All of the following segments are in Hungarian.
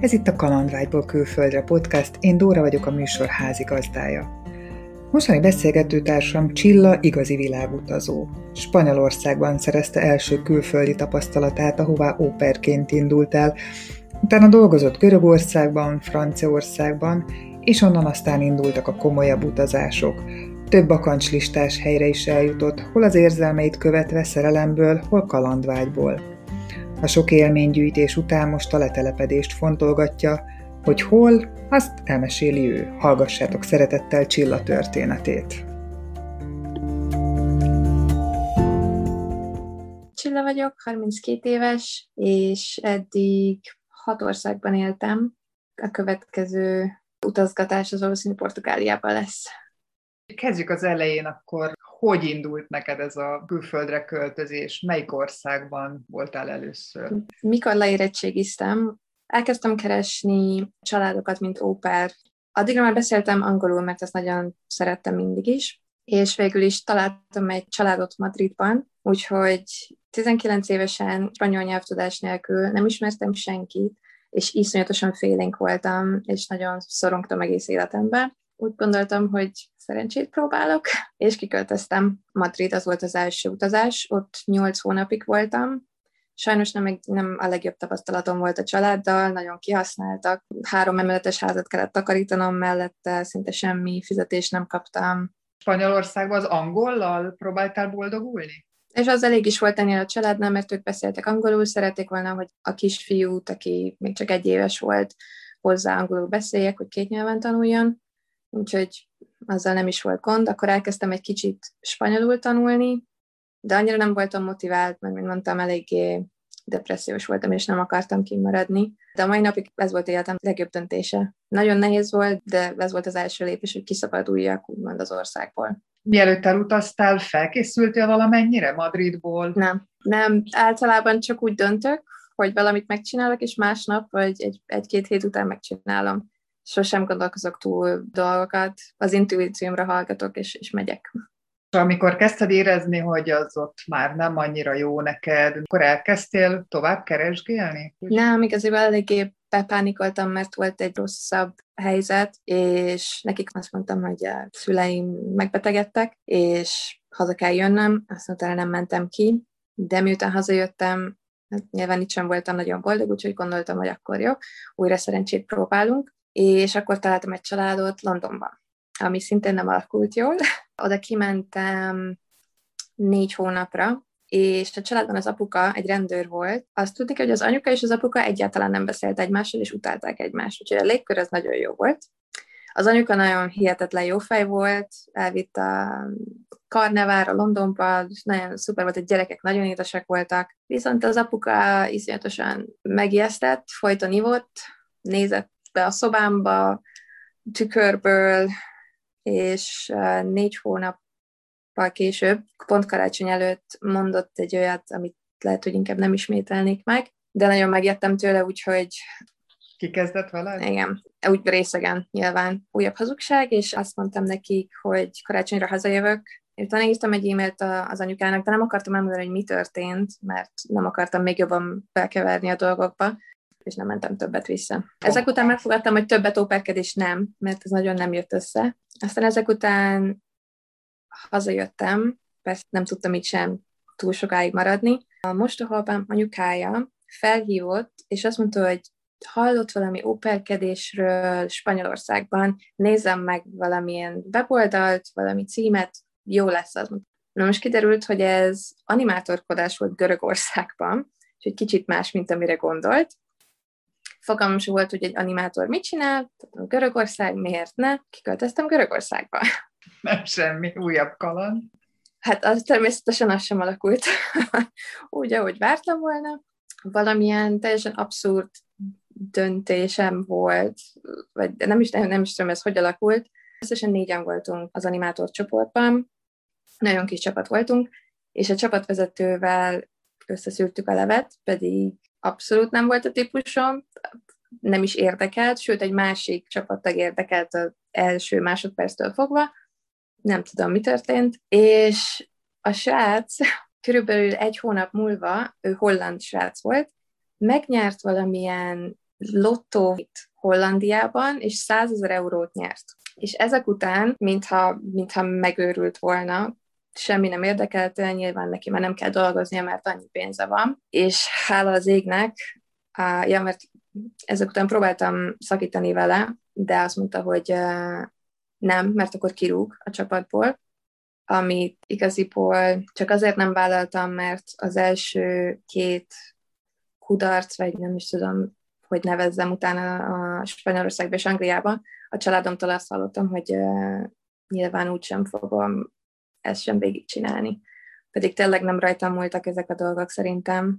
Ez itt a Kalandvágyból külföldre podcast, én Dóra vagyok a műsor házigazdája. Mostani beszélgetőtársam Csilla igazi világutazó. Spanyolországban szerezte első külföldi tapasztalatát, ahová óperként indult el, utána dolgozott Görögországban, Franciaországban, és onnan aztán indultak a komolyabb utazások. Több akancslistás helyre is eljutott, hol az érzelmeit követve szerelemből, hol kalandvágyból. A sok élménygyűjtés után most a letelepedést fontolgatja, hogy hol, azt elmeséli ő. Hallgassátok szeretettel Csilla történetét. Csilla vagyok, 32 éves, és eddig hat országban éltem. A következő utazgatás az valószínű Portugáliában lesz. Kezdjük az elején akkor, hogy indult neked ez a külföldre költözés? Melyik országban voltál először? Mikor leérettségiztem, elkezdtem keresni családokat, mint óper. Addigra már beszéltem angolul, mert ezt nagyon szerettem mindig is, és végül is találtam egy családot Madridban, úgyhogy 19 évesen spanyol nyelvtudás nélkül nem ismertem senkit, és iszonyatosan félénk voltam, és nagyon szorongtam egész életemben úgy gondoltam, hogy szerencsét próbálok, és kiköltöztem. Madrid az volt az első utazás, ott nyolc hónapig voltam, Sajnos nem, nem a legjobb tapasztalatom volt a családdal, nagyon kihasználtak. Három emeletes házat kellett takarítanom mellette, szinte semmi fizetést nem kaptam. Spanyolországban az angollal próbáltál boldogulni? És az elég is volt ennél a családnál, mert ők beszéltek angolul, szerették volna, hogy a kisfiút, aki még csak egy éves volt, hozzá angolul beszéljek, hogy két nyelven tanuljon úgyhogy azzal nem is volt gond. Akkor elkezdtem egy kicsit spanyolul tanulni, de annyira nem voltam motivált, mert mint mondtam, eléggé depressziós voltam, és nem akartam kimaradni. De a mai napig ez volt életem legjobb döntése. Nagyon nehéz volt, de ez volt az első lépés, hogy kiszabaduljak úgymond az országból. Mielőtt elutaztál, felkészültél valamennyire Madridból? Nem, nem. Általában csak úgy döntök, hogy valamit megcsinálok, és másnap, vagy egy, egy-két hét után megcsinálom sosem gondolkozok túl dolgokat, az intuíciómra hallgatok, és, és megyek. Amikor kezdted érezni, hogy az ott már nem annyira jó neked, akkor elkezdtél tovább keresgélni? Nem, igazából eléggé bepánikoltam, mert volt egy rosszabb helyzet, és nekik azt mondtam, hogy a szüleim megbetegedtek, és haza kell jönnöm, azt nem mentem ki, de miután hazajöttem, hát nyilván itt sem voltam nagyon boldog, úgyhogy gondoltam, hogy akkor jó, újra szerencsét próbálunk, és akkor találtam egy családot Londonban, ami szintén nem alakult jól. Oda kimentem négy hónapra, és a családban az apuka egy rendőr volt. Azt tudni hogy az anyuka és az apuka egyáltalán nem beszélt egymással, és utálták egymást, úgyhogy a légkör az nagyon jó volt. Az anyuka nagyon hihetetlen jó fej volt, elvitt a karnevára Londonba, és nagyon szuper volt, a gyerekek nagyon édesek voltak, viszont az apuka iszonyatosan megijesztett, folyton ivott, nézett be a szobámba tükörből, és négy hónappal később, pont karácsony előtt mondott egy olyat, amit lehet, hogy inkább nem ismételnék meg, de nagyon megjettem tőle, úgyhogy Kikezdett vele? Igen, úgy részegen nyilván újabb hazugság, és azt mondtam nekik, hogy karácsonyra hazajövök, Utána írtam egy e-mailt az anyukának, de nem akartam elmondani, hogy mi történt, mert nem akartam még jobban belkeverni a dolgokba és nem mentem többet vissza. Ezek után megfogadtam, hogy többet óperkedés nem, mert ez nagyon nem jött össze. Aztán ezek után hazajöttem, persze nem tudtam így sem túl sokáig maradni. A mostohapám anyukája felhívott, és azt mondta, hogy hallott valami óperkedésről Spanyolországban, nézem meg valamilyen weboldalt, valami címet, jó lesz az. Na most kiderült, hogy ez animátorkodás volt Görögországban, egy kicsit más, mint amire gondolt, fogalmam sem volt, hogy egy animátor mit csinál, Görögország, miért ne? Kiköltöztem Görögországba. Nem semmi, újabb kaland. Hát az természetesen az sem alakult úgy, ahogy vártam volna. Valamilyen teljesen abszurd döntésem volt, vagy nem is, nem is tudom, ez hogy alakult. Összesen négyen voltunk az animátor csoportban, nagyon kis csapat voltunk, és a csapatvezetővel összeszűrtük a levet, pedig abszolút nem volt a típusom, nem is érdekelt, sőt egy másik csapattag érdekelt az első másodperctől fogva, nem tudom, mi történt, és a srác körülbelül egy hónap múlva, ő holland srác volt, megnyert valamilyen lottót Hollandiában, és 100 ezer eurót nyert. És ezek után, mintha, mintha megőrült volna, semmi nem érdekelte, nyilván neki már nem kell dolgoznia, mert annyi pénze van, és hála az égnek, á, ja, mert ezek után próbáltam szakítani vele, de azt mondta, hogy nem, mert akkor kirúg a csapatból, amit igaziból csak azért nem vállaltam, mert az első két kudarc, vagy nem is tudom, hogy nevezzem utána a Spanyolországba és Angliába, a családomtól azt hallottam, hogy uh, nyilván úgysem fogom ezt sem végigcsinálni. Pedig tényleg nem rajtam múltak ezek a dolgok szerintem.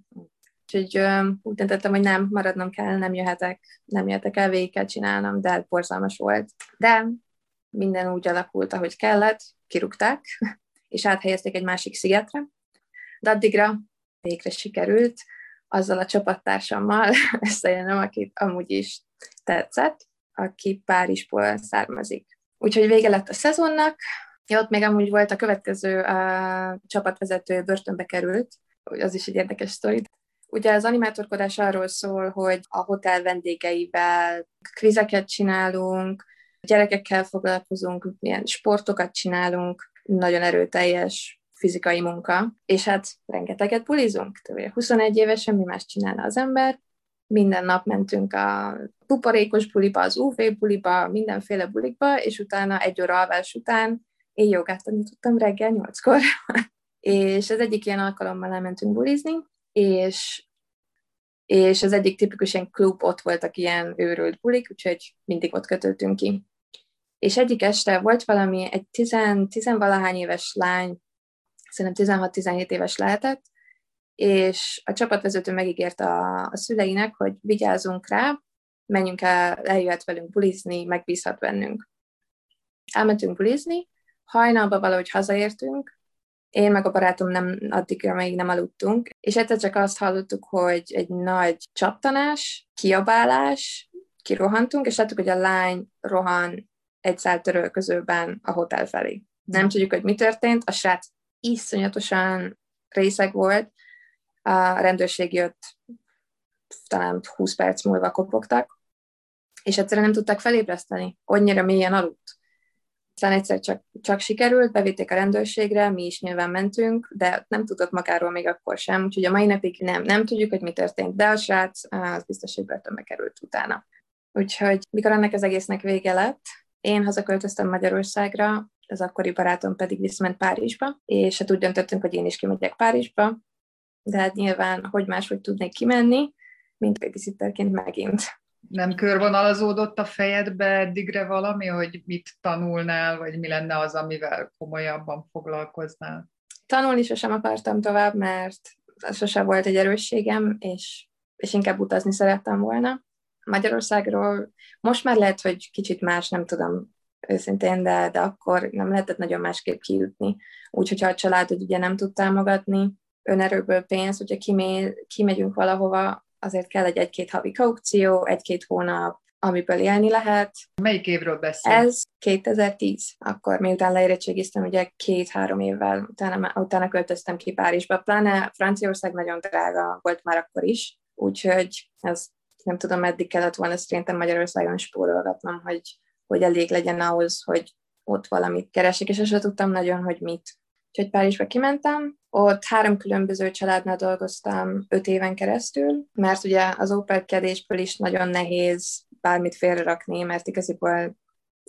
Úgyhogy uh, úgy döntöttem, hogy nem, maradnom kell, nem jöhetek, nem jöhetek el, végig kell csinálnom, de borzalmas volt. De minden úgy alakult, ahogy kellett, kirúgták, és áthelyezték egy másik szigetre. De addigra végre sikerült azzal a csapattársammal összejönnem, akit amúgy is tetszett, aki Párizsból származik. Úgyhogy vége lett a szezonnak, ja, ott még amúgy volt a következő a csapatvezető börtönbe került, az is egy érdekes sztori. Ugye az animátorkodás arról szól, hogy a hotel vendégeivel kvizeket csinálunk, gyerekekkel foglalkozunk, milyen sportokat csinálunk, nagyon erőteljes fizikai munka, és hát rengeteget bulizunk. 21 évesen mi más csinálna az ember, minden nap mentünk a puparékos buliba, az UV buliba, mindenféle bulikba, és utána egy óra alvás után én jogát tanítottam reggel nyolckor. és az egyik ilyen alkalommal elmentünk bulizni, és és az egyik tipikus ilyen klub, ott voltak ilyen őrült bulik, úgyhogy mindig ott kötöttünk ki. És egyik este volt valami, egy tizen, tizenvalahány éves lány, szerintem 16-17 éves lehetett, és a csapatvezető megígérte a, a szüleinek, hogy vigyázzunk rá, menjünk el, eljöhet velünk bulizni, megbízhat bennünk. Elmentünk bulizni, hajnalba valahogy hazaértünk, én meg a barátom nem, addigra még nem aludtunk, és egyszer csak azt hallottuk, hogy egy nagy csaptanás, kiabálás, kirohantunk, és láttuk, hogy a lány rohan egy szál törölközőben a hotel felé. Nem tudjuk, hogy mi történt, a srác iszonyatosan részeg volt, a rendőrség jött, talán 20 perc múlva kopogtak, és egyszerűen nem tudták felébreszteni, annyira mélyen aludt. Aztán egyszer csak, csak sikerült, bevitték a rendőrségre, mi is nyilván mentünk, de nem tudott magáról még akkor sem, úgyhogy a mai napig nem, nem tudjuk, hogy mi történt, de a srác az biztos, hogy börtönbe került utána. Úgyhogy mikor ennek az egésznek vége lett, én hazaköltöztem Magyarországra, az akkori barátom pedig visszament Párizsba, és hát úgy döntöttünk, hogy én is kimegyek Párizsba, de hát nyilván, hogy máshogy tudnék kimenni, mint babysitterként megint. Nem körvonalazódott a fejedbe eddigre valami, hogy mit tanulnál, vagy mi lenne az, amivel komolyabban foglalkoznál? Tanulni sosem akartam tovább, mert ez sosem volt egy erősségem, és, és inkább utazni szerettem volna. Magyarországról most már lehet, hogy kicsit más, nem tudom őszintén, de, de akkor nem lehetett nagyon másképp kijutni. Úgyhogy ha a családod ugye nem tud támogatni, önerőből pénz, hogyha kimé, kimegyünk valahova, azért kell egy egy-két havi kaukció, egy-két hónap, amiből élni lehet. Melyik évről beszélsz? Ez 2010, akkor miután leérettségiztem, ugye két-három évvel utána, utána költöztem ki Párizsba, pláne Franciaország nagyon drága volt már akkor is, úgyhogy ez nem tudom, meddig kellett volna szerintem Magyarországon spórolgatnom, hogy, hogy elég legyen ahhoz, hogy ott valamit keresek, és azt tudtam nagyon, hogy mit. Úgyhogy Párizsba kimentem, ott három különböző családnál dolgoztam öt éven keresztül, mert ugye az óperkedésből is nagyon nehéz bármit félrerakni, mert igaziból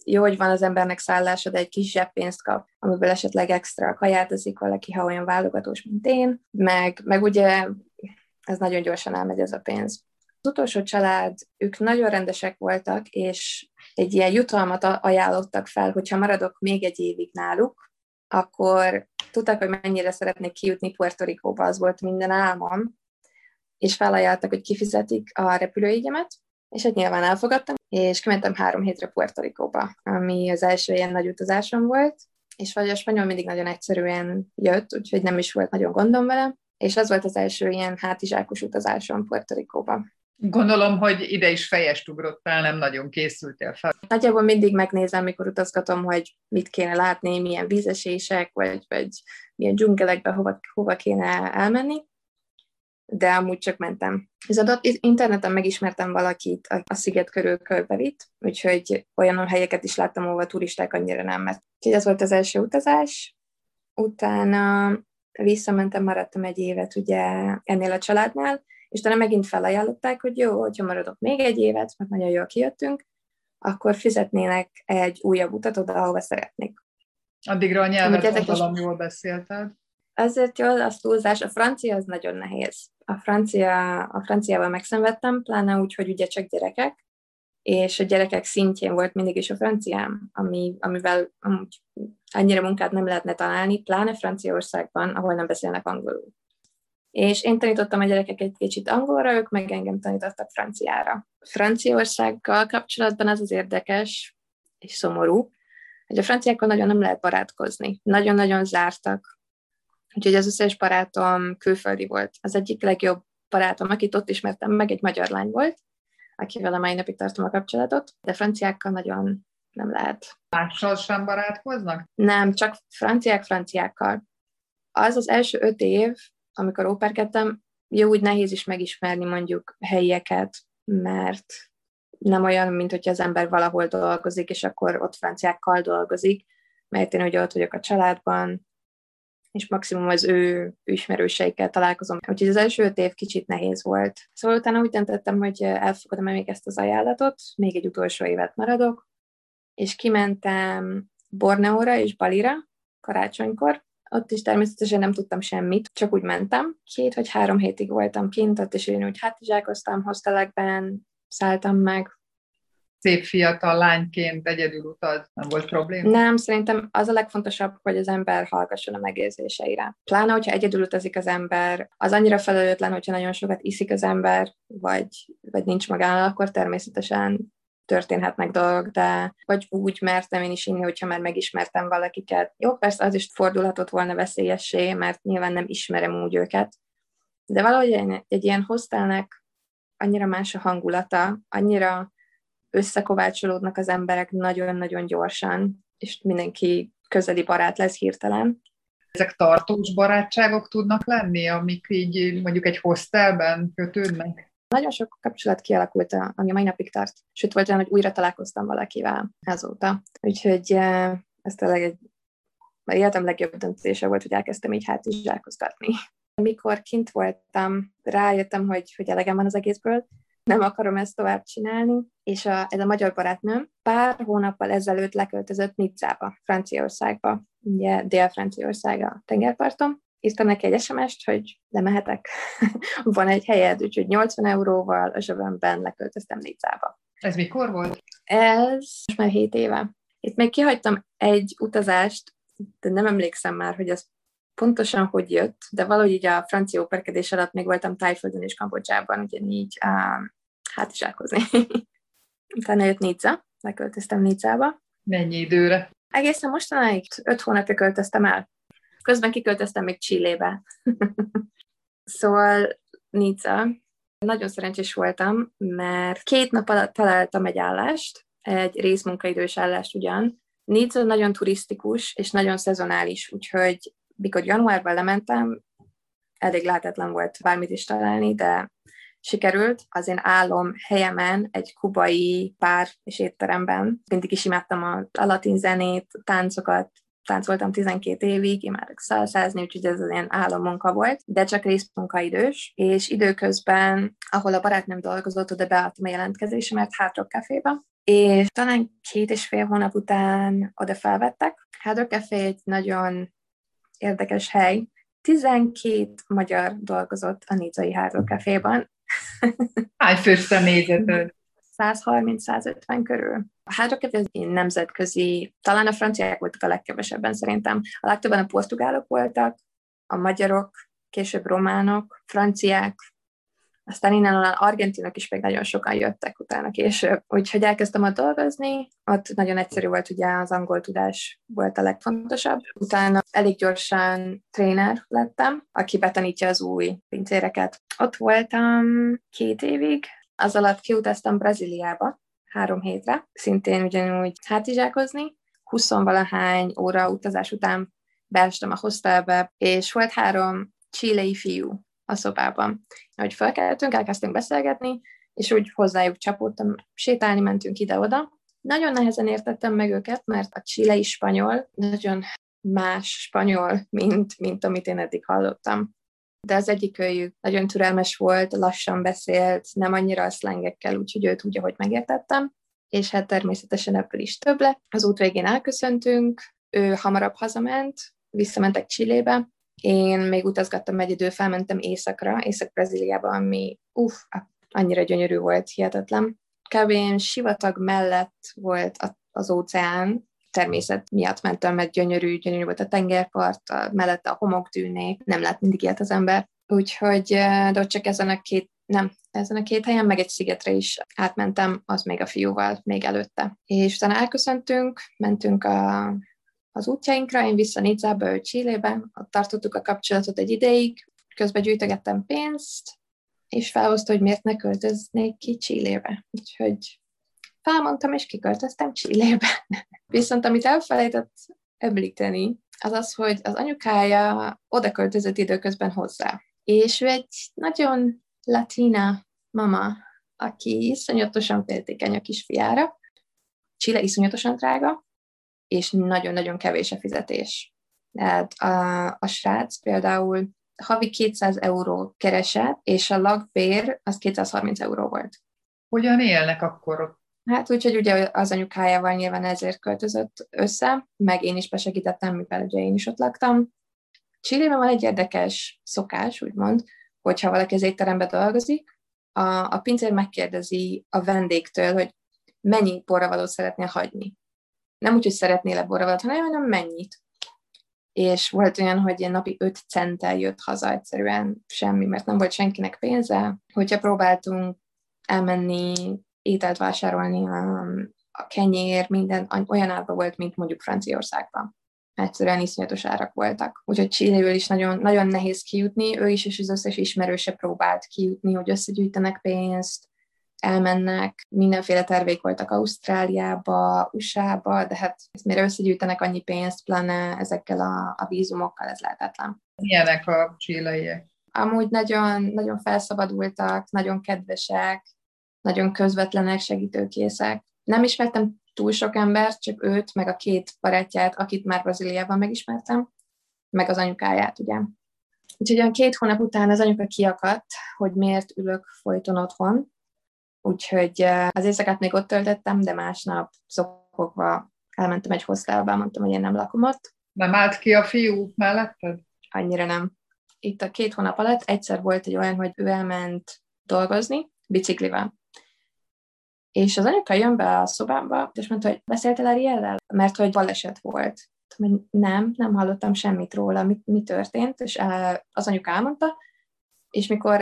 jó, hogy van az embernek szállása, de egy kis zseppénzt kap, amiből esetleg extra kaját eszik valaki, ha olyan válogatós, mint én, meg, meg ugye ez nagyon gyorsan elmegy ez a pénz. Az utolsó család, ők nagyon rendesek voltak, és egy ilyen jutalmat ajánlottak fel, hogyha maradok még egy évig náluk, akkor tudták, hogy mennyire szeretnék kijutni Puerto Ricóba, az volt minden álmom, és felajánlottak, hogy kifizetik a repülőjegyemet, és egy nyilván elfogadtam, és kimentem három hétre Puerto Ricóba, ami az első ilyen nagy utazásom volt, és vagy a spanyol mindig nagyon egyszerűen jött, úgyhogy nem is volt nagyon gondom vele, és az volt az első ilyen hátizsákos utazásom Puerto Ricóba. Gondolom, hogy ide is fejest ugrottál, nem nagyon készültél fel. Nagyjából mindig megnézem, mikor utazgatom, hogy mit kéne látni, milyen vízesések, vagy, vagy milyen dzsungelekbe hova, hova kéne elmenni. de amúgy csak mentem. Viszont interneten megismertem valakit, a sziget körül körbevitt, úgyhogy olyan helyeket is láttam, ahol a turisták annyira nem mert. Úgyhogy ez volt az első utazás. Utána visszamentem, maradtam egy évet ugye ennél a családnál, és utána megint felajánlották, hogy jó, hogyha maradok még egy évet, mert nagyon jól kijöttünk, akkor fizetnének egy újabb utat oda, ahova szeretnék. Addigra a nyelvet valami jól beszélted? Azért jó, az túlzás. A francia az nagyon nehéz. A, francia, a franciával megszenvedtem, pláne úgy, hogy ugye csak gyerekek, és a gyerekek szintjén volt mindig is a franciám, ami, amivel amúgy annyira munkát nem lehetne találni, pláne Franciaországban, ahol nem beszélnek angolul. És én tanítottam a gyerekek egy kicsit angolra, ők meg engem tanítottak franciára. Franciaországgal kapcsolatban az az érdekes és szomorú, hogy a franciákkal nagyon nem lehet barátkozni. Nagyon-nagyon zártak. Úgyhogy az összes barátom külföldi volt. Az egyik legjobb barátom, akit ott ismertem meg, egy magyar lány volt, akivel a mai napig tartom a kapcsolatot, de franciákkal nagyon nem lehet. Mással sem barátkoznak? Nem, csak franciák franciákkal. Az az első öt év, amikor óperkedtem, jó, úgy nehéz is megismerni mondjuk helyieket, mert nem olyan, mint hogyha az ember valahol dolgozik, és akkor ott franciákkal dolgozik, mert én ugye ott vagyok a családban, és maximum az ő ismerőseikkel találkozom. Úgyhogy az első öt év kicsit nehéz volt. Szóval utána úgy döntöttem, hogy elfogadom még ezt az ajánlatot, még egy utolsó évet maradok, és kimentem Borneóra és Balira karácsonykor, ott is természetesen nem tudtam semmit, csak úgy mentem. Két vagy három hétig voltam kint, ott is én úgy hátizsákoztam, hostelekben, szálltam meg. Szép fiatal lányként egyedül utaz, nem volt probléma? Nem, szerintem az a legfontosabb, hogy az ember hallgasson a megérzéseire. Pláne, hogyha egyedül utazik az ember, az annyira felelőtlen, hogyha nagyon sokat iszik az ember, vagy, vagy nincs magánál, akkor természetesen történhetnek dolgok, de vagy úgy mertem én is inni, hogyha már megismertem valakiket. Jó, persze az is fordulhatott volna veszélyessé, mert nyilván nem ismerem úgy őket, de valahogy egy, egy ilyen hostelnek annyira más a hangulata, annyira összekovácsolódnak az emberek nagyon-nagyon gyorsan, és mindenki közeli barát lesz hirtelen. Ezek tartós barátságok tudnak lenni, amik így mondjuk egy hostelben kötődnek? Nagyon sok kapcsolat kialakult, ami a mai napig tart. Sőt, volt olyan, hogy újra találkoztam valakivel azóta. Úgyhogy ez tényleg egy életem legjobb döntése volt, hogy elkezdtem így hát is zsákozgatni. Mikor kint voltam, rájöttem, hogy, hogy elegem van az egészből, nem akarom ezt tovább csinálni, és a, ez a magyar barátnőm pár hónappal ezelőtt leköltözött Nizzába, Franciaországba, ugye Dél-Franciaország a tengerparton, írtam neki egy SMS-t, hogy lemehetek, van egy helyed, úgyhogy 80 euróval a zsebemben leköltöztem Nizzába. Ez mikor volt? Ez most már 7 éve. Itt még kihagytam egy utazást, de nem emlékszem már, hogy ez pontosan hogy jött, de valahogy így a francia óperkedés alatt még voltam Tájföldön és Kambodzsában, ugye így um, hát is elkozni. Utána jött Nizza, leköltöztem Nizzába. Mennyi időre? Egészen mostanáig öt hónapja költöztem el. Közben kiköltöztem még Csillébe. szóval Nica. Nagyon szerencsés voltam, mert két nap alatt találtam egy állást, egy részmunkaidős állást ugyan. Nica nagyon turisztikus és nagyon szezonális, úgyhogy mikor januárban lementem, elég lehetetlen volt bármit is találni, de sikerült. Az én álom helyemen egy kubai pár és étteremben. Mindig is imádtam a latin zenét, táncokat, táncoltam 12 évig, imádok szalszázni, úgyhogy ez az ilyen álommunka volt, de csak részmunkaidős, és időközben, ahol a barátnőm dolgozott, oda beadtam a jelentkezésemet Hard Rock Caféba, és talán két és fél hónap után oda felvettek. Hard Rock Café egy nagyon érdekes hely. 12 magyar dolgozott a Nizai Hard Rock Caféban. Hány fős személyzeted? 130-150 körül. A hádroket ez nemzetközi, talán a franciák voltak a legkevesebben szerintem. A legtöbben a portugálok voltak, a magyarok, később románok, franciák, aztán innen a argentinok is még nagyon sokan jöttek utána később. Úgyhogy elkezdtem ott dolgozni, ott nagyon egyszerű volt, ugye az angol tudás volt a legfontosabb. Utána elég gyorsan tréner lettem, aki betanítja az új pincéreket. Ott voltam két évig, az alatt kiutaztam Brazíliába három hétre, szintén ugyanúgy hátizsákozni, 20-valahány óra utazás után beestem a hostelbe, és volt három csilei fiú, a szobában. Ahogy felkeltünk, elkezdtünk beszélgetni, és úgy hozzájuk csapódtam, sétálni mentünk ide-oda. Nagyon nehezen értettem meg őket, mert a csilei spanyol nagyon más spanyol, mint, mint amit én eddig hallottam. De az egyik őjük nagyon türelmes volt, lassan beszélt, nem annyira a szlengekkel, úgyhogy őt úgy, ahogy megértettem, és hát természetesen ebből is több lett. Az út végén elköszöntünk, ő hamarabb hazament, visszamentek Csillébe, én még utazgattam egy idő, felmentem északra, Észak-Brazíliába, ami uff, annyira gyönyörű volt, hihetetlen. Kb. sivatag mellett volt az óceán, természet miatt mentem, mert gyönyörű, gyönyörű volt a tengerpart, a, mellette a homokdűnék, nem lát mindig ilyet az ember. Úgyhogy, de ott csak ezen a két, nem, ezen a két helyen, meg egy szigetre is átmentem, az még a fiúval, még előtte. És utána elköszöntünk, mentünk a, az útjainkra, én vissza Nidzába, ő Csillébe, ott tartottuk a kapcsolatot egy ideig, közben gyűjtögettem pénzt, és felhozta, hogy miért ne költöznék ki Csillébe. Úgyhogy felmondtam, és kiköltöztem Csillébe. Viszont amit elfelejtett említeni, az az, hogy az anyukája oda költözött időközben hozzá. És ő egy nagyon latina mama, aki iszonyatosan féltékeny a kisfiára, Chile iszonyatosan drága, és nagyon-nagyon kevés a fizetés. Tehát a, a srác például havi 200 euró keresett, és a lakbér az 230 euró volt. Hogyan élnek akkor ott? Hát úgyhogy ugye az anyukájával nyilván ezért költözött össze, meg én is besegítettem, mivel ugye én is ott laktam. Csillében van egy érdekes szokás, úgymond, hogyha valaki az étterembe dolgozik, a, a pincér megkérdezi a vendégtől, hogy mennyi borravalót szeretnél hagyni. Nem úgy, hogy szeretnél-e borravalót, hanem, hanem mennyit. És volt olyan, hogy ilyen napi 5 centtel jött haza egyszerűen semmi, mert nem volt senkinek pénze. Hogyha próbáltunk elmenni ételt vásárolni, a, a kenyér, minden olyan árba volt, mint mondjuk Franciaországban. Egyszerűen iszonyatos árak voltak. Úgyhogy Chiléből is nagyon, nagyon nehéz kijutni, ő is és az összes ismerőse próbált kijutni, hogy összegyűjtenek pénzt, elmennek, mindenféle tervék voltak Ausztráliába, USA-ba, de hát mire összegyűjtenek annyi pénzt, pláne ezekkel a, a vízumokkal, ez lehetetlen. Milyenek a csilaiek? Amúgy nagyon, nagyon felszabadultak, nagyon kedvesek, nagyon közvetlenek, segítőkészek. Nem ismertem túl sok embert, csak őt, meg a két barátját, akit már Brazíliában megismertem, meg az anyukáját, ugye. Úgyhogy olyan két hónap után az anyuka kiakadt, hogy miért ülök folyton otthon. Úgyhogy az éjszakát még ott töltöttem, de másnap szokogva elmentem egy hostelbe, mondtam, hogy én nem lakom ott. Nem állt ki a fiú melletted? Annyira nem. Itt a két hónap alatt egyszer volt egy olyan, hogy ő elment dolgozni biciklivel. És az anyuka jön be a szobámba, és mondta, hogy beszéltél Ariellel? Mert hogy baleset volt. Hogy nem, nem hallottam semmit róla, mi, mi történt, és az anyuka elmondta, és mikor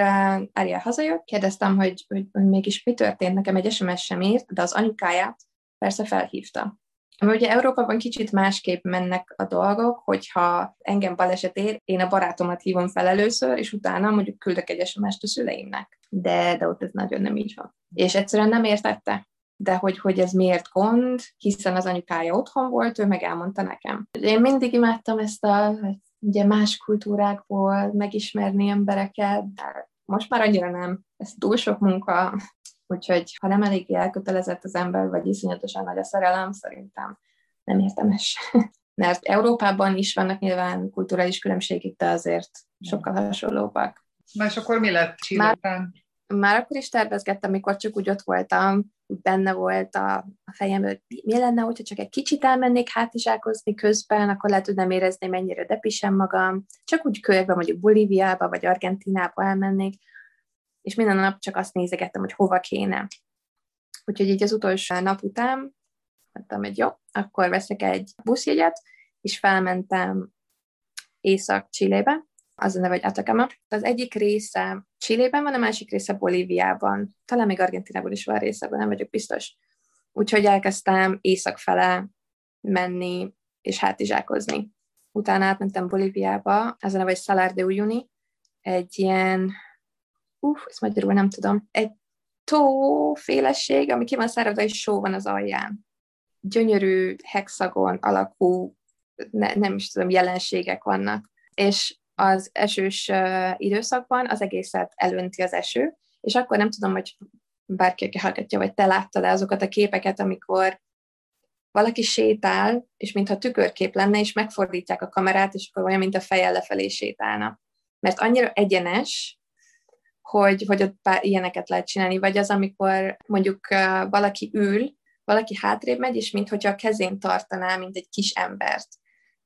Ariel hazajött, kérdeztem, hogy, hogy, hogy mégis mi történt, nekem egy SMS sem írt, de az anyukáját persze felhívta. Ami ugye Európában kicsit másképp mennek a dolgok, hogyha engem baleset ér, én a barátomat hívom fel először, és utána mondjuk küldök egy SMS-t a szüleimnek. De, de ott ez nagyon nem így van. És egyszerűen nem értette, de hogy, hogy ez miért gond, hiszen az anyukája otthon volt, ő meg elmondta nekem. Én mindig imádtam ezt a ugye más kultúrákból megismerni embereket, de most már annyira nem. Ez túl sok munka, Úgyhogy ha nem eléggé elkötelezett az ember, vagy iszonyatosan nagy a szerelem, szerintem nem érdemes. Mert Európában is vannak nyilván kulturális különbségek, de azért sokkal hasonlóbbak. Na és akkor mi lett Csillután? Már, már akkor is tervezgettem, amikor csak úgy ott voltam, benne volt a, a fejem, hogy mi lenne, hogyha csak egy kicsit elmennék hátizsákozni közben, akkor lehet, hogy nem érezném mennyire depisem magam. Csak úgy körbe mondjuk Bolíviába vagy Argentinába elmennék, és minden nap csak azt nézegettem, hogy hova kéne. Úgyhogy így az utolsó nap után mondtam, hogy jó, akkor veszek egy buszjegyet, és felmentem Észak-Csillébe, az a neve, hogy Atacama. Az egyik része Csillében van, a másik része Bolíviában. Talán még Argentinából is van része, nem vagyok biztos. Úgyhogy elkezdtem észak fele menni és hátizsákozni. Utána átmentem Bolíviába, ez a neve, hogy Salar de Uyuni, egy ilyen uff, ezt magyarul nem tudom, egy tóféleség, ami ki van száradva, és só van az alján. Gyönyörű hexagon alakú, ne, nem is tudom, jelenségek vannak. És az esős időszakban az egészet elönti az eső, és akkor nem tudom, hogy bárki, aki hallgatja, vagy te láttad -e azokat a képeket, amikor valaki sétál, és mintha tükörkép lenne, és megfordítják a kamerát, és akkor olyan, mint a fejjel lefelé sétálna. Mert annyira egyenes, hogy, hogy ott pár ilyeneket lehet csinálni, vagy az, amikor mondjuk valaki ül, valaki hátrébb megy, és mintha a kezén tartaná, mint egy kis embert.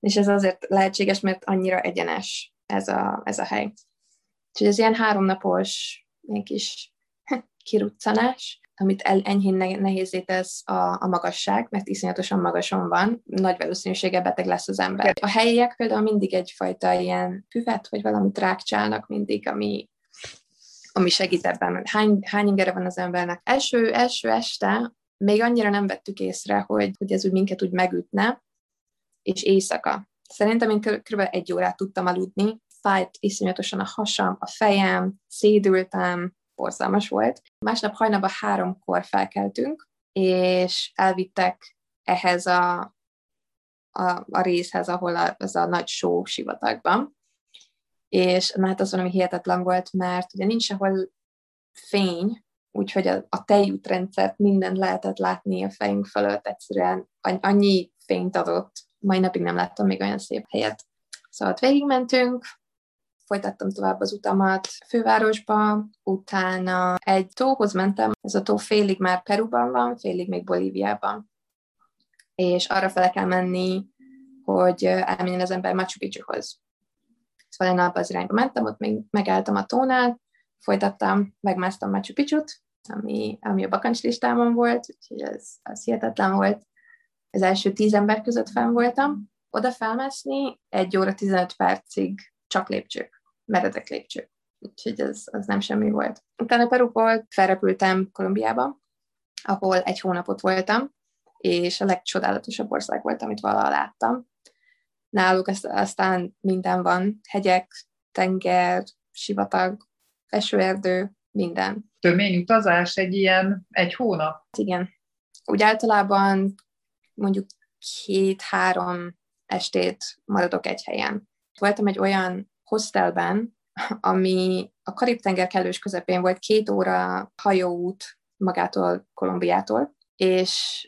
És ez azért lehetséges, mert annyira egyenes ez a, ez a hely. Úgyhogy ez ilyen háromnapos, ilyen kis kiruccanás, amit el, enyhén nehézé tesz a, a magasság, mert iszonyatosan magason van, nagy valószínűséggel beteg lesz az ember. A helyiek például mindig egyfajta ilyen füvet, vagy valamit rákcsálnak mindig, ami, ami segít ebben. Hány, hány ingere van az embernek? Első, első este még annyira nem vettük észre, hogy, hogy ez úgy minket úgy megütne, és éjszaka. Szerintem én kb. egy órát tudtam aludni, fájt iszonyatosan a hasam, a fejem, szédültem, borzalmas volt. Másnap hajnalban háromkor felkeltünk, és elvittek ehhez a, a, a részhez, ahol a, az a nagy só sivatagban. És hát az valami hihetetlen volt, mert ugye nincs sehol fény, úgyhogy a, a tejútrendszert mindent lehetett látni a fejünk fölött, egyszerűen annyi fényt adott, mai napig nem láttam még olyan szép helyet. Szóval ott végigmentünk, folytattam tovább az utamat fővárosba, utána egy tóhoz mentem, ez a tó félig már Peruban van, félig még Bolíviában, és arra fele kell menni, hogy elmenjen az ember Machu Picchuhoz. Szóval én abba az irányba mentem, ott még megálltam a tónál, folytattam, megmásztam Machu Picchu-t, ami, ami a bakancslistámon volt, úgyhogy ez, ez hihetetlen volt. Az első tíz ember között fenn voltam. Oda felmászni egy óra 15 percig csak lépcsők meredek lépcső. Úgyhogy ez, az nem semmi volt. Utána Peruból felrepültem Kolumbiába, ahol egy hónapot voltam, és a legcsodálatosabb ország volt, amit valaha láttam. Náluk aztán minden van, hegyek, tenger, sivatag, esőerdő, minden. Tömény utazás egy ilyen egy hónap? Igen. Úgy általában mondjuk két-három estét maradok egy helyen. Voltam egy olyan hostelben, ami a Karib-tenger kellős közepén volt, két óra hajóút magától Kolumbiától, és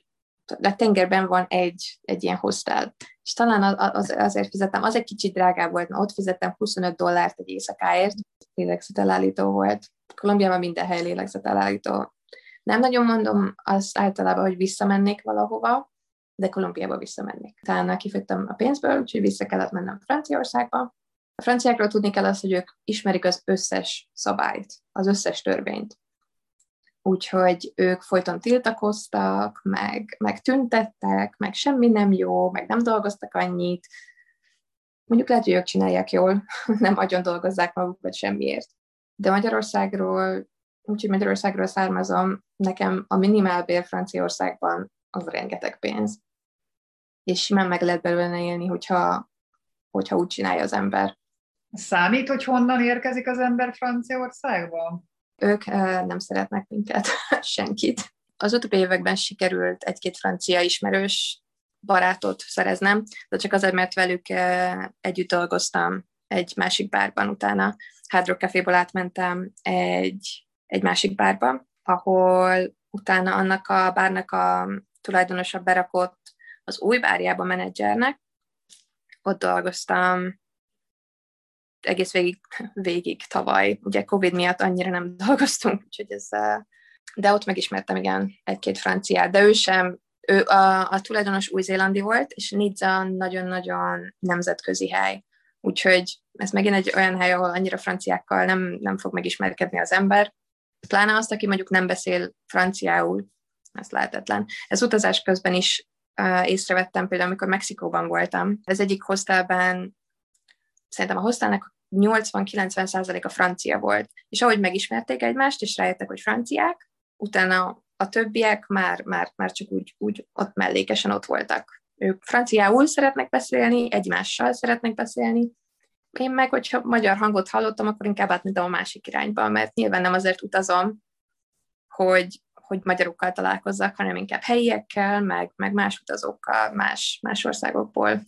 a tengerben van egy, egy ilyen hostel. És talán az, azért fizettem, az egy kicsit drágább volt, mert ott fizettem 25 dollárt egy éjszakáért, lélegzetelállító volt. Kolumbiában minden hely lélegzetelállító. Nem nagyon mondom azt általában, hogy visszamennék valahova, de Kolumbiába visszamennék. Talán kifogytam a pénzből, úgyhogy vissza kellett mennem Franciaországba, a franciákról tudni kell azt, hogy ők ismerik az összes szabályt, az összes törvényt. Úgyhogy ők folyton tiltakoztak, meg, meg tüntettek, meg semmi nem jó, meg nem dolgoztak annyit. Mondjuk lehet, hogy ők csinálják jól, nem agyon dolgozzák magukat semmiért. De Magyarországról, úgyhogy Magyarországról származom, nekem a minimálbér Franciaországban az rengeteg pénz. És simán meg lehet belőle élni, hogyha, hogyha úgy csinálja az ember. Számít, hogy honnan érkezik az ember Franciaországba? Ők nem szeretnek minket, senkit. Az utóbbi években sikerült egy-két francia ismerős barátot szereznem, de csak azért, mert velük együtt dolgoztam egy másik bárban utána. Hard Rock Caféból átmentem egy, egy másik bárba, ahol utána annak a bárnak a tulajdonosa berakott az új bárjába menedzsernek. Ott dolgoztam egész végig, végig tavaly. Ugye Covid miatt annyira nem dolgoztunk, úgyhogy ez, de ott megismertem igen egy-két franciát, de ő sem, ő a, a tulajdonos új-zélandi volt, és Nizza nagyon-nagyon nemzetközi hely. Úgyhogy ez megint egy olyan hely, ahol annyira franciákkal nem, nem fog megismerkedni az ember. Pláne azt, aki mondjuk nem beszél franciául, ez lehetetlen. Ez utazás közben is észrevettem, például amikor Mexikóban voltam. Ez egyik hostelben szerintem a hostelnek 80-90 százalék a francia volt. És ahogy megismerték egymást, és rájöttek, hogy franciák, utána a többiek már, már, már csak úgy, úgy ott mellékesen ott voltak. Ők franciául szeretnek beszélni, egymással szeretnek beszélni. Én meg, hogyha magyar hangot hallottam, akkor inkább átmentem a másik irányba, mert nyilván nem azért utazom, hogy, hogy magyarokkal találkozzak, hanem inkább helyiekkel, meg, meg más utazókkal, más, más országokból.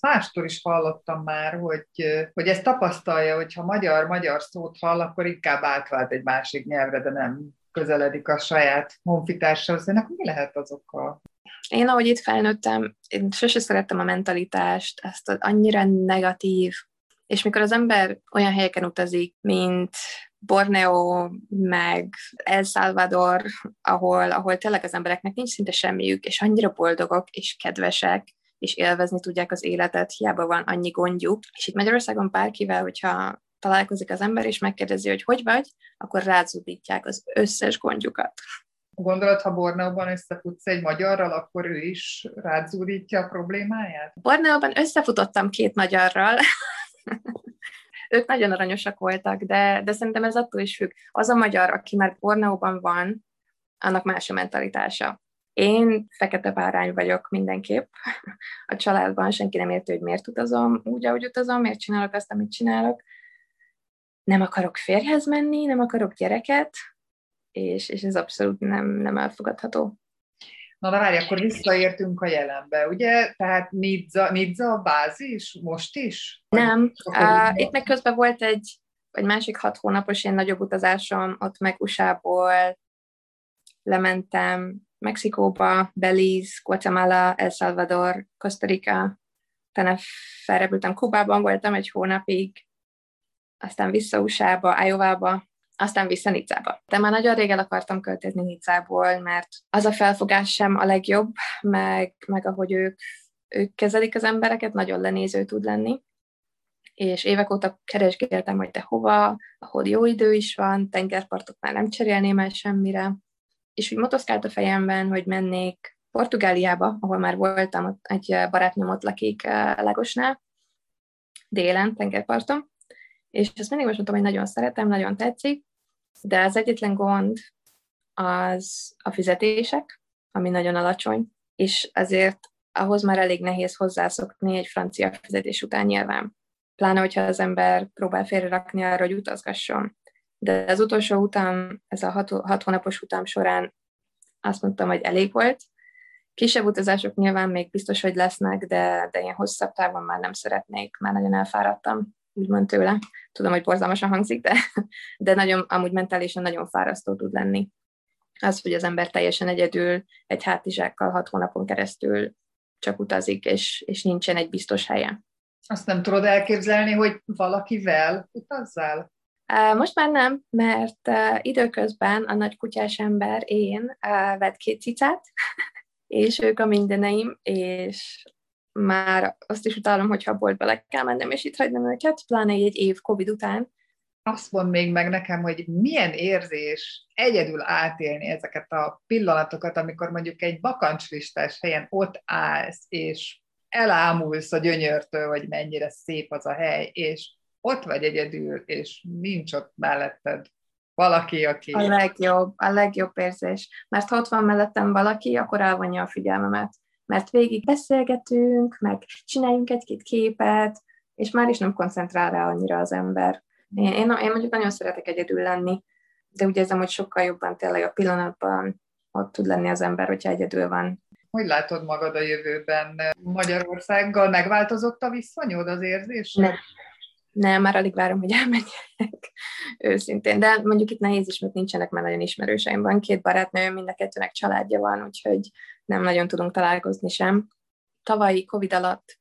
mástól is hallottam már, hogy, hogy ezt tapasztalja, hogy ha magyar-magyar szót hall, akkor inkább átvált egy másik nyelvre, de nem közeledik a saját honfitársához. Ennek mi lehet az oka? Én, ahogy itt felnőttem, én sose szerettem a mentalitást, ezt az annyira negatív, és mikor az ember olyan helyeken utazik, mint Borneo, meg El Salvador, ahol, ahol tényleg az embereknek nincs szinte semmiük, és annyira boldogok és kedvesek, és élvezni tudják az életet, hiába van annyi gondjuk. És itt Magyarországon bárkivel, hogyha találkozik az ember, és megkérdezi, hogy hogy vagy, akkor rázudítják az összes gondjukat. Gondolod, ha Borneóban összefutsz egy magyarral, akkor ő is rázúdítja a problémáját? Borneóban összefutottam két magyarral, ők nagyon aranyosak voltak, de, de szerintem ez attól is függ. Az a magyar, aki már Borneóban van, annak más a mentalitása. Én fekete bárány vagyok mindenképp. A családban senki nem érti, hogy miért utazom úgy, ahogy utazom, miért csinálok azt, amit csinálok. Nem akarok férjhez menni, nem akarok gyereket, és, és ez abszolút nem, nem elfogadható. Na de várj, akkor visszaértünk a jelenbe, ugye? Tehát Nidza, Nidza a bázis most is? Nem, uh, itt meg közben volt egy, egy másik hat hónapos ilyen nagyobb utazásom, ott meg USA-ból lementem Mexikóba, Belize, Guatemala, El Salvador, Costa Rica, utána felrepültem Kubában, voltam egy hónapig, aztán vissza USA-ba, Iowa-ba, aztán vissza Nicába. De már nagyon rég el akartam költözni Nicából, mert az a felfogás sem a legjobb, meg, meg ahogy ők, ők kezelik az embereket, nagyon lenéző tud lenni. És évek óta keresgéltem, hogy te hova, ahol jó idő is van, tengerpartot már nem cserélném el semmire. És úgy motoszkált a fejemben, hogy mennék Portugáliába, ahol már voltam, ott egy barátnőm ott lakik eh, Lagosnál, délen, tengerparton, és ezt mindig most mondtam, hogy nagyon szeretem, nagyon tetszik, de az egyetlen gond az a fizetések, ami nagyon alacsony, és azért ahhoz már elég nehéz hozzászokni egy francia fizetés után nyilván. Pláne, hogyha az ember próbál félrerakni arra, hogy utazgasson. De az utolsó utam, ez a hat, hat hónapos utam során azt mondtam, hogy elég volt. Kisebb utazások nyilván még biztos, hogy lesznek, de, de ilyen hosszabb távon már nem szeretnék, már nagyon elfáradtam úgymond tőle. Tudom, hogy borzalmasan hangzik, de, de nagyon, amúgy mentálisan nagyon fárasztó tud lenni. Az, hogy az ember teljesen egyedül egy hátizsákkal hat hónapon keresztül csak utazik, és, és nincsen egy biztos helye. Azt nem tudod elképzelni, hogy valakivel utazzál? Most már nem, mert időközben a nagy kutyás ember, én vett két cicát, és ők a mindeneim, és már azt is utálom, hogyha a boltba le kell mennem, és itt hagynom őket, pláne egy év Covid után. Azt mond még meg nekem, hogy milyen érzés egyedül átélni ezeket a pillanatokat, amikor mondjuk egy bakancslistás helyen ott állsz, és elámulsz a gyönyörtől, hogy mennyire szép az a hely, és ott vagy egyedül, és nincs ott melletted valaki, aki... A legjobb, a legjobb érzés. Mert ha ott van mellettem valaki, akkor elvonja a figyelmemet mert végig beszélgetünk, meg csináljunk egy-két képet, és már is nem koncentrál rá annyira az ember. Én, én, én mondjuk nagyon szeretek egyedül lenni, de úgy érzem, hogy sokkal jobban tényleg a pillanatban ott tud lenni az ember, hogyha egyedül van. Hogy látod magad a jövőben? Magyarországgal megváltozott a viszonyod, az érzés? Nem, nem, már alig várom, hogy elmenjek, őszintén. De mondjuk itt nehéz is, mert nincsenek már nagyon ismerőseim. Van két barátnőm, mind a kettőnek családja van, úgyhogy nem nagyon tudunk találkozni sem. Tavalyi Covid alatt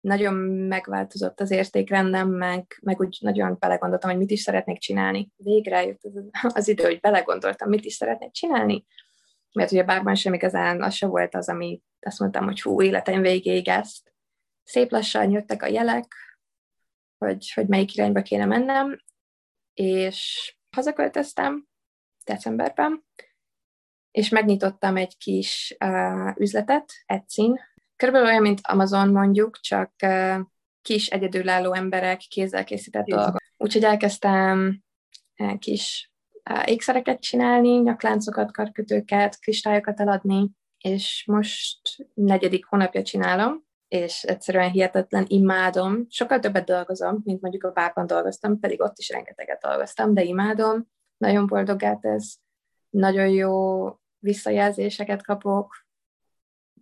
nagyon megváltozott az értékrendem, meg, meg úgy nagyon belegondoltam, hogy mit is szeretnék csinálni. Végre jött az, az idő, hogy belegondoltam, mit is szeretnék csinálni, mert ugye bárban sem igazán az se volt az, ami azt mondtam, hogy hú, életem végéig ezt. Szép lassan jöttek a jelek, hogy, hogy melyik irányba kéne mennem, és hazaköltöztem decemberben, és megnyitottam egy kis uh, üzletet, Etsy-n. Körülbelül olyan, mint Amazon mondjuk, csak uh, kis egyedülálló emberek kézzel készített dolgok. Úgyhogy elkezdtem uh, kis uh, ékszereket csinálni, nyakláncokat, karkötőket, kristályokat eladni, és most negyedik hónapja csinálom, és egyszerűen hihetetlen imádom. Sokkal többet dolgozom, mint mondjuk a bárban dolgoztam, pedig ott is rengeteget dolgoztam, de imádom, nagyon boldogát ez, nagyon jó visszajelzéseket kapok,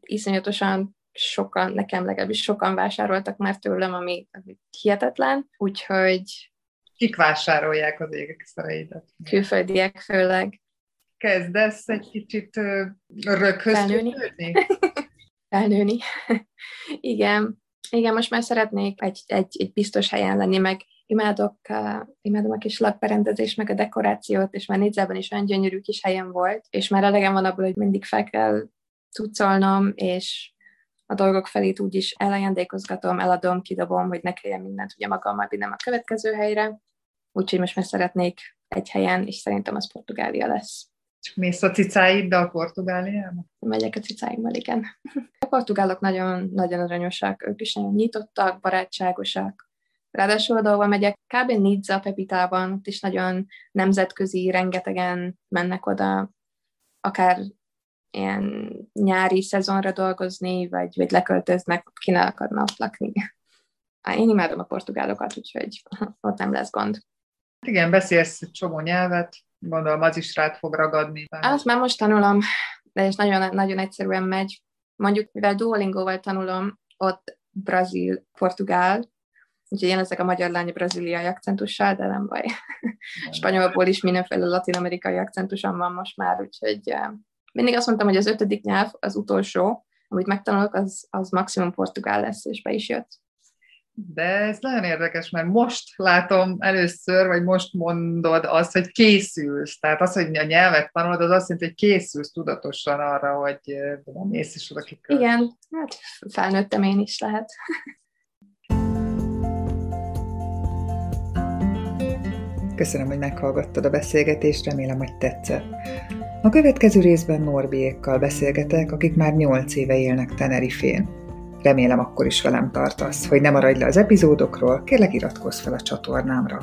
iszonyatosan sokan, nekem legalábbis sokan vásároltak már tőlem, ami, ami hihetetlen, úgyhogy... Kik vásárolják az ékszereidet? Külföldiek főleg. Kezdesz egy kicsit röghöz Felnőni. Felnőni. Igen. Igen, most már szeretnék egy, egy, egy biztos helyen lenni, meg imádok, uh, imádom a kis lakberendezést, meg a dekorációt, és már Nidzában is olyan gyönyörű kis helyen volt, és már elegem van abból, hogy mindig fel kell cuccolnom, és a dolgok felét úgy is elajándékozgatom, eladom, kidobom, hogy ne kelljen mindent ugye magammal vinnem a következő helyre. Úgyhogy most már szeretnék egy helyen, és szerintem az Portugália lesz. Csak mész a cicáiddal Portugáliába? Megyek a cicáimmal, igen. A portugálok nagyon, nagyon aranyosak, ők is nagyon nyitottak, barátságosak. Ráadásul ahol megyek, kb. Nizza, Pepitában, ott is nagyon nemzetközi, rengetegen mennek oda, akár ilyen nyári szezonra dolgozni, vagy, vagy leköltöznek, ki ne akarna ott lakni. Én imádom a portugálokat, úgyhogy ott nem lesz gond. Igen, beszélsz egy csomó nyelvet, gondolom az is rád fog ragadni. Azt már most tanulom, de és nagyon, nagyon egyszerűen megy. Mondjuk, mivel Duolingo-val tanulom, ott brazil, portugál, úgyhogy én ezek a magyar lány braziliai akcentussal, de nem baj. Spanyolból is mindenféle latin-amerikai akcentusom van most már, úgyhogy mindig azt mondtam, hogy az ötödik nyelv, az utolsó, amit megtanulok, az, az maximum portugál lesz, és be is jött. De ez nagyon érdekes, mert most látom először, vagy most mondod azt, hogy készülsz. Tehát az, hogy a nyelvet tanulod, az azt jelenti, hogy készülsz tudatosan arra, hogy nem mész is oda kikölt. Igen, hát felnőttem én is lehet. Köszönöm, hogy meghallgattad a beszélgetést, remélem, hogy tetszett. A következő részben Norbiékkal beszélgetek, akik már 8 éve élnek Tenerifén. Remélem akkor is velem tartasz, hogy ne maradj le az epizódokról, kérlek iratkozz fel a csatornámra.